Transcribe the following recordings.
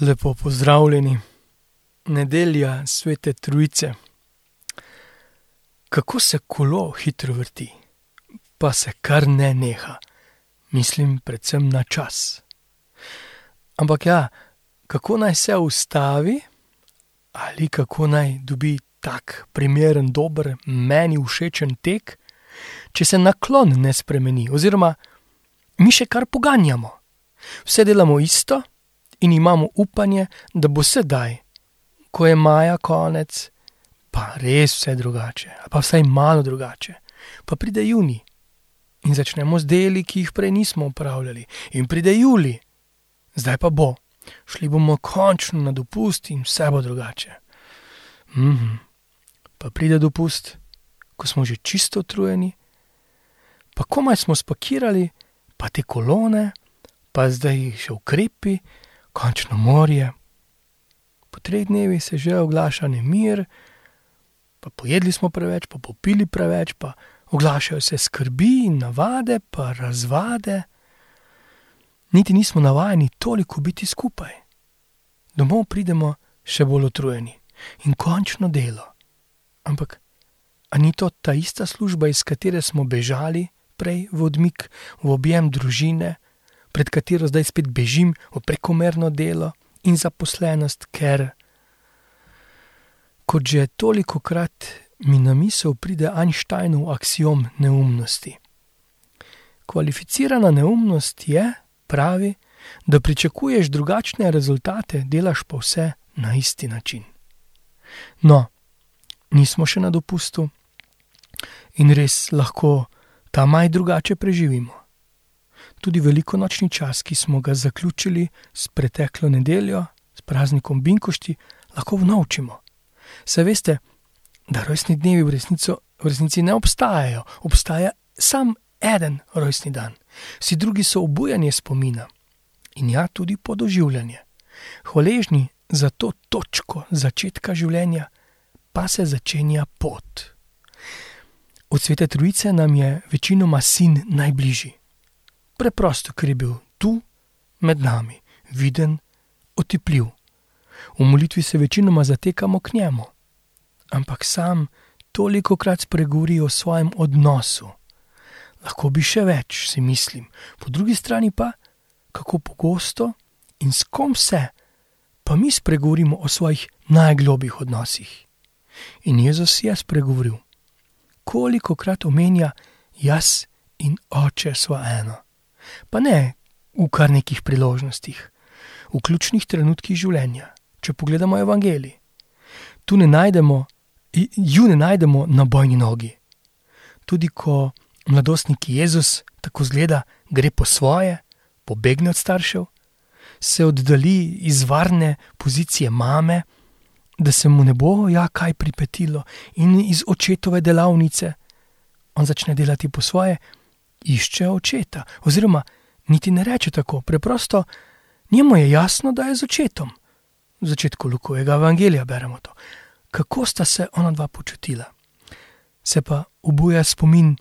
Lepo pozdravljeni, nedelja svete Trojice. Kako se kolo hitro vrti, pa se kar ne neha, mislim predvsem na čas. Ampak ja, kako naj se ustavi ali kako naj dobi tak primeren, dober, meni všečen tek, če se naklon ne spremeni oziroma mi še kar poganjamo. Vse delamo isto in imamo upanje, da bo sedaj, ko je maja konec, pa res vse drugače, ali pa vsaj malo drugače. Pa pride junij in začnemo z deli, ki jih prej nismo upravljali, in pride julij, zdaj pa bo, šli bomo končno na dopust in vse bo drugače. Mhm. Pa pride dopust, ko smo že čisto utrujeni, pa komaj smo spakirali, pa te kolone, pa zdaj še ukrepi, končno morje. Po treh dnevih se že oglaša nemir, pa pojedli smo preveč, pa popili preveč, pa oglašajo se skrbi in navade, pa razvade. Niti nismo navajeni toliko biti skupaj. Domov pridemo še bolj utrujeni in končno delo. Ampak, a ni to ta ista služba, iz katere smo bežali prej v odmik, v objem družine? Pred katero zdaj spet bežim, v prekomerno delo in zaposlenost, ker, kot že toliko krat mi na misel pride Einsteinov aksiom neumnosti. Kvalificirana neumnost je, pravi, da pričakuješ drugačne rezultate, delaš pa vse na isti način. No, nismo še na dopustu in res lahko ta maj drugače preživimo tudi velikonočni čas, ki smo ga zaključili s preteklo nedeljo, s praznikom Binkošti, lahko vnovčimo. Se veste, da rojstni dnevi v, resnico, v resnici ne obstajajo, obstaja samo en rojstni dan, vsi drugi so obujanje spomina in ja, tudi podoživljanje. Hvaležni za to točko začetka življenja, pa se začenja pot. Od svete Trojice nam je večinoma sin najbližji preprosto, ker je bil tu med nami, viden, otipljiv. V molitvi se večinoma zatekamo k njemu, ampak sam toliko krat spregovori o svojem odnosu. Lahko bi še več, si mislim, po drugi strani pa, kako pogosto in s kom vse, pa mi spregovorimo o svojih najglobjih odnosih. In Jezus je spregovoril, koliko krat omenja jaz in oče sva eno pa ne v kar nekih priložnostih, v ključnih trenutkih življenja. Če pogledamo Evangelij, tu ne najdemo, ju ne najdemo na bojni nogi. Tudi ko mladostnik Jezus tako zgleda, gre po svoje, pobegne od staršev, se oddalji iz varne pozicije mame, da se mu ne bo ja kaj pripetilo, in iz očetove delavnice. On začne delati po svoje, išče očeta, oziroma niti ne reče tako, preprosto njemu je jasno, da je z očetom. V začetku Lukovega evangelija beremo to, kako sta se ona dva počutila. Se pa obuja spomin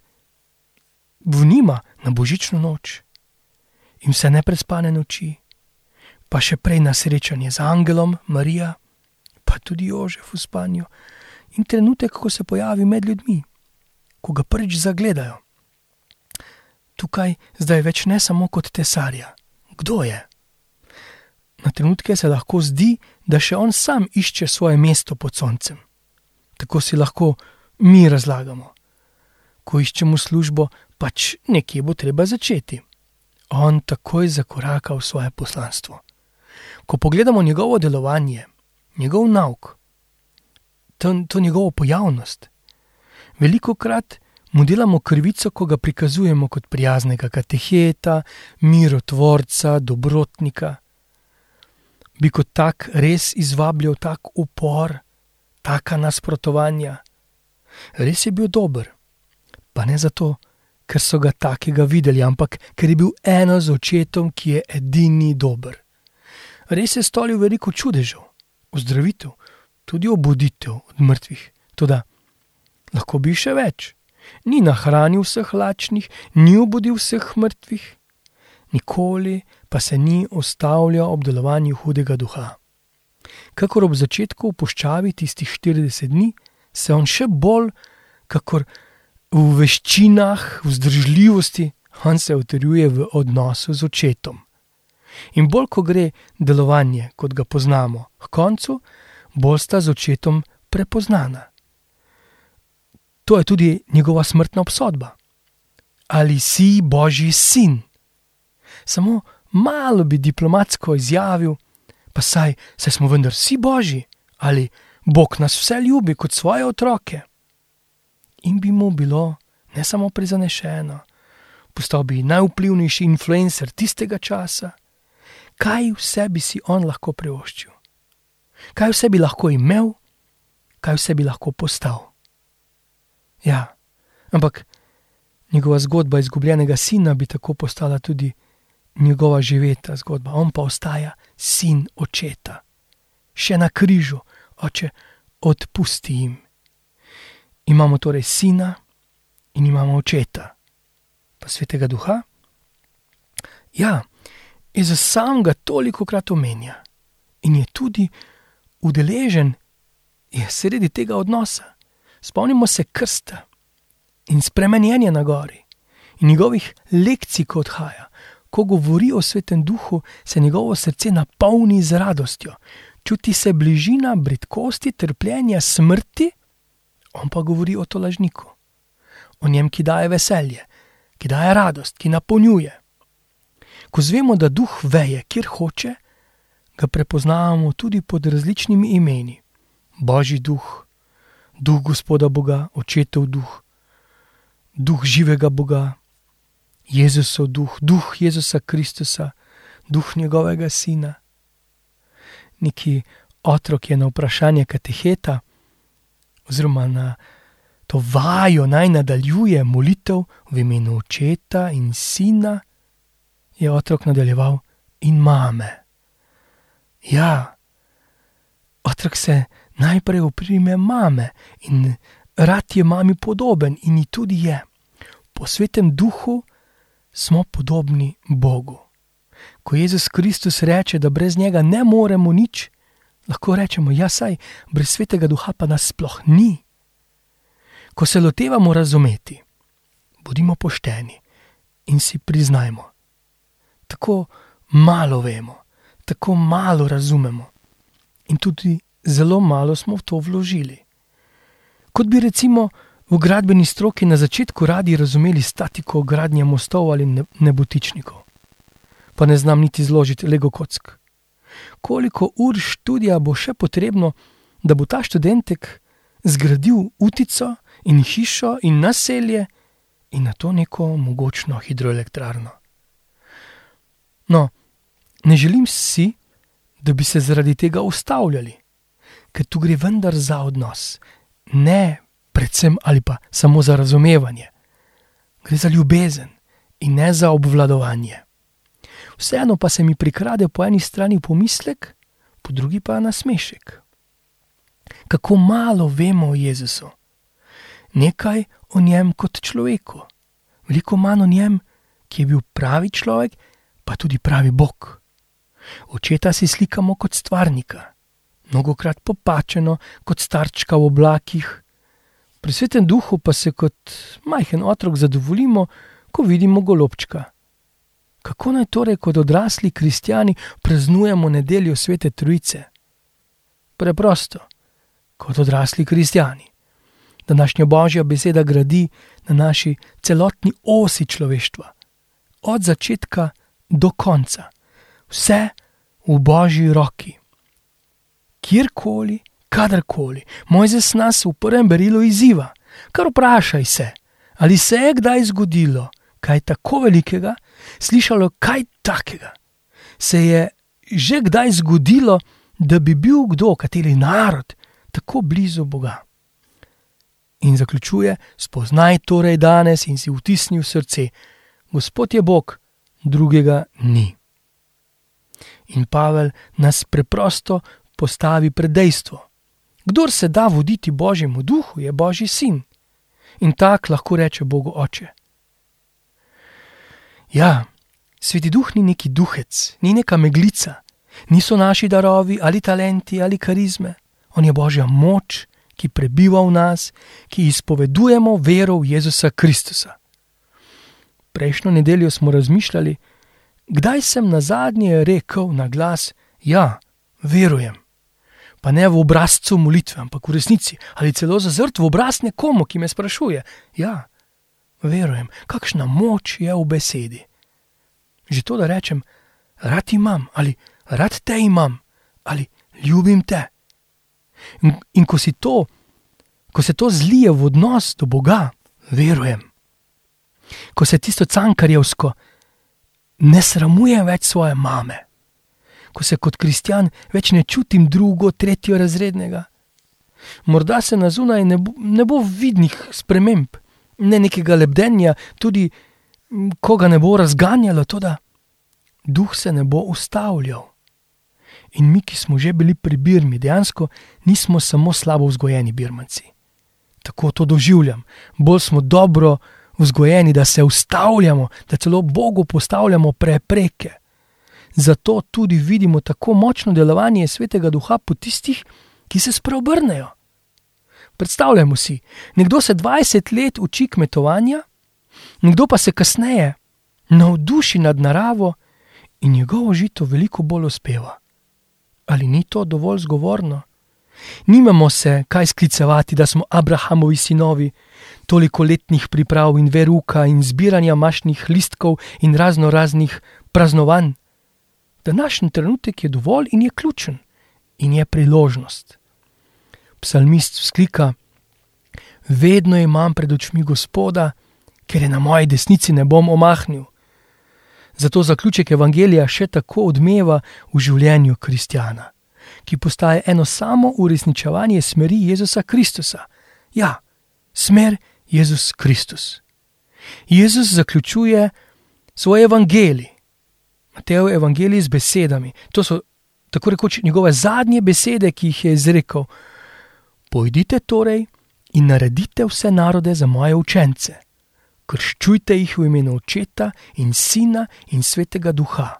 v njima na božično noč in vse neprespane noči, pa še prej na srečanje z angelom Marija, pa tudi Jožef v spanju in trenutek, ko se pojavi med ljudmi, ko ga prvič zagledajo tukaj zdaj več ne samo kot tesarja. Kdo je? Na trenutke se lahko zdi, da še on sam išče svoje mesto pod soncem. Tako si lahko mi razlagamo. Ko iščemo službo, pač nekje bo treba začeti. On takoj zakoraka v svoje poslanstvo. Ko pogledamo njegovo delovanje, njegov nauk, to, to njegovo pojavnost, veliko krat mu delamo krivico, ko ga prikazujemo kot prijaznega kateheta, mirotvorca, dobrotnika. Bi kot tak res izvabljal tak upor, taka nasprotovanja. Res je bil dober, pa ne zato, ker so ga takega videli, ampak ker je bil eno z očetom, ki je edini dober. Res je stolil veliko čudežev, ozdravitev, tudi obuditev od mrtvih. Toda lahko bi še več ni nahranil vseh lačnih, ni obudil vseh mrtvih, nikoli pa se ni ustavljal ob delovanju hudega duha. Kakor ob začetku v puščavi tistih 40 dni, se on še bolj, kakor v veščinah, vzdržljivosti, on se utrjuje v odnosu z očetom. In bolj ko gre delovanje, kot ga poznamo, k koncu, bolj sta z očetom prepoznana. To je tudi njegova smrtna obsodba. Ali si Božji sin? Samo malo bi diplomatsko izjavil, pa saj, saj smo vendar vsi Božji, ali Bog nas vse ljubi kot svoje otroke. In bi mu bilo ne samo prizanešeno, postal bi najvplivnejši influencer tistega časa, kaj vse bi si on lahko privoščil, kaj vse bi lahko imel, kaj vse bi lahko postal. Ja, ampak njegova zgodba izgubljenega sina bi tako postala tudi njegova živeta zgodba. On pa ostaja sin očeta. Še na križu, oče, odpusti jim. Imamo torej sina in imamo očeta, pa svetega duha. Ja, in za samega toliko krat omenja in je tudi udeležen je sredi tega odnosa. Spomnimo se krsta in spremenjenja na gori in njegovih lekcij, ko odhaja. Ko govori o svetem duhu, se njegovo srce napolni z radostjo, čuti se bližina britkosti, trpljenja, smrti, on pa govori o tolažniku, o njem, ki daje veselje, ki daje radost, ki napolnjuje. Ko zvemo, da duh veje, kjer hoče, ga prepoznavamo tudi pod različnimi imeni: Božji duh, duh Gospoda Boga, očetov duh, duh živega Boga, Jezusov duh, duh Jezusa Kristusa, duh njegovega sina. Neki otrok je na vprašanje kateheta, oziroma na to vajo naj nadaljuje molitev v imenu očeta in sina, je otrok nadaljeval in mame. Ja, otrok se najprej oprime mame in rad je mami podoben in ji tudi je. Po svetem duhu smo podobni Bogu. Ko Jezus Kristus reče, da brez njega ne moremo nič, lahko rečemo: Ja, saj brez svetega duha pa nas sploh ni. Ko se lotevamo razumeti, bodimo pošteni in si priznajmo, tako malo vemo, tako malo razumemo in tudi zelo malo smo v to vložili. Kot bi recimo v gradbeni stroki na začetku radi razumeli statiko gradnje mostov ali nebotičnikov, pa ne znam niti zložiti lego kock. Koliko ur študija bo še potrebno, da bo ta študentek zgradil utico in hišo in naselje in na to neko mogočno hidroelektrarno. No, ne želim si, da bi se zaradi tega ustavljali ker tu gre vendar za odnos, ne predvsem ali pa samo za razumevanje. Gre za ljubezen in ne za obvladovanje. Vseeno pa se mi prikrade po eni strani pomislek, po drugi pa nasmešek. Kako malo vemo o Jezusu, nekaj o njem kot človeku, veliko manj o njem, ki je bil pravi človek, pa tudi pravi Bog. Očeta si slikamo kot stvarnika, mnogokrat popačeno kot starčka v oblakih. Pri svetem duhu pa se kot majhen otrok zadovoljimo, ko vidimo golobčka. Kako naj torej kot odrasli kristijani praznujemo nedeljo svete Trojice? Preprosto, kot odrasli kristijani. Današnja božja beseda gradi na naši celotni osi človeštva, od začetka do konca, vse v božji roki kjerkoli, kadarkoli. Mojzes nas v prvem berilu izziva, kar vprašaj se, ali se je kdaj zgodilo kaj tako velikega, slišalo kaj takega. Se je že kdaj zgodilo, da bi bil kdo, kateri narod, tako blizu Boga. In zaključuje: Spoznaj torej danes in si vtisni v srce, Gospod je Bog, drugega ni. In Pavel nas preprosto postavi pred dejstvo. Kdor se da voditi Božjemu duhu, je Božji sin in tak lahko reče Bogu Oče. Ja, Sveti duh ni neki duhec, ni neka meglica, niso naši darovi ali talenti ali karizme. On je božja moč, ki prebiva v nas, ki izpovedujemo vero v Jezusa Kristusa. Prejšnjo nedeljo smo razmišljali, kdaj sem na zadnje rekel na glas: Ja, verujem. Pa ne v obrazcu molitve, ampak v resnici, ali celo zazrt v obraz nekomu, ki me sprašuje: Ja, verujem, kakšna moč je v besedi. Že to, da rečem: Rad imam ali rad te imam ali ljubim te. In, in ko, to, ko se to zlije v odnos do Boga, verujem. Ko se tisto cankarjevsko ne sramujem več svoje mame, ko se kot kristjan več ne čutim drugo, tretjo razrednega. Morda se na zunaj ne bo, ne bo vidnih sprememb, ne nekega lebdenja, tudi koga ne bo razganjalo, to da duh se ne bo ustavljal. In mi, ki smo že bili pri Birmi, dejansko nismo samo slabo vzgojeni Birmanci. Tako to doživljam. Bolj smo dobro vzgojeni, da se ustavljamo, da celo Bogu postavljamo prepreke. Zato tudi vidimo tako močno delovanje svetega duha po tistih, ki se spreobrnejo. Predstavljamo si, nekdo se 20 let uči kmetovanja, nekdo pa se kasneje navduši nad naravo in njegovo žito veliko bolj uspeva. Ali ni to dovolj zgovorno? Nimamo se kaj sklicevati, da smo Abrahamovi sinovi, toliko letnih priprav in veruka in zbiranja mašnih listkov in razno raznih praznovanj. Današnji trenutek je dovolj in je ključen in je priložnost. Psalmist vzklika: Vedno imam pred očmi Gospoda, ker je na moji desnici ne bom omahnil. Zato zaključek evangelija še tako odmeva v življenju kristjana, ki postaje eno samo uresničevanje smeri Jezusa Kristusa. Ja, smer Jezus Kristus. Jezus zaključuje svoj evangelij, Matejo evangelij z besedami. To so tako rekoč njegove zadnje besede, ki jih je izrekel. Pojdite torej in naredite vse narode za moje učence krščujte jih v imenu Očeta in Sina in Svetega Duha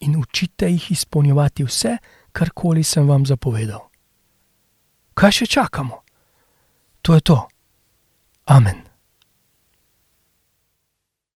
in učite jih izpolnjevati vse, karkoli sem vam zapovedal. Kaj še čakamo? To je to. Amen.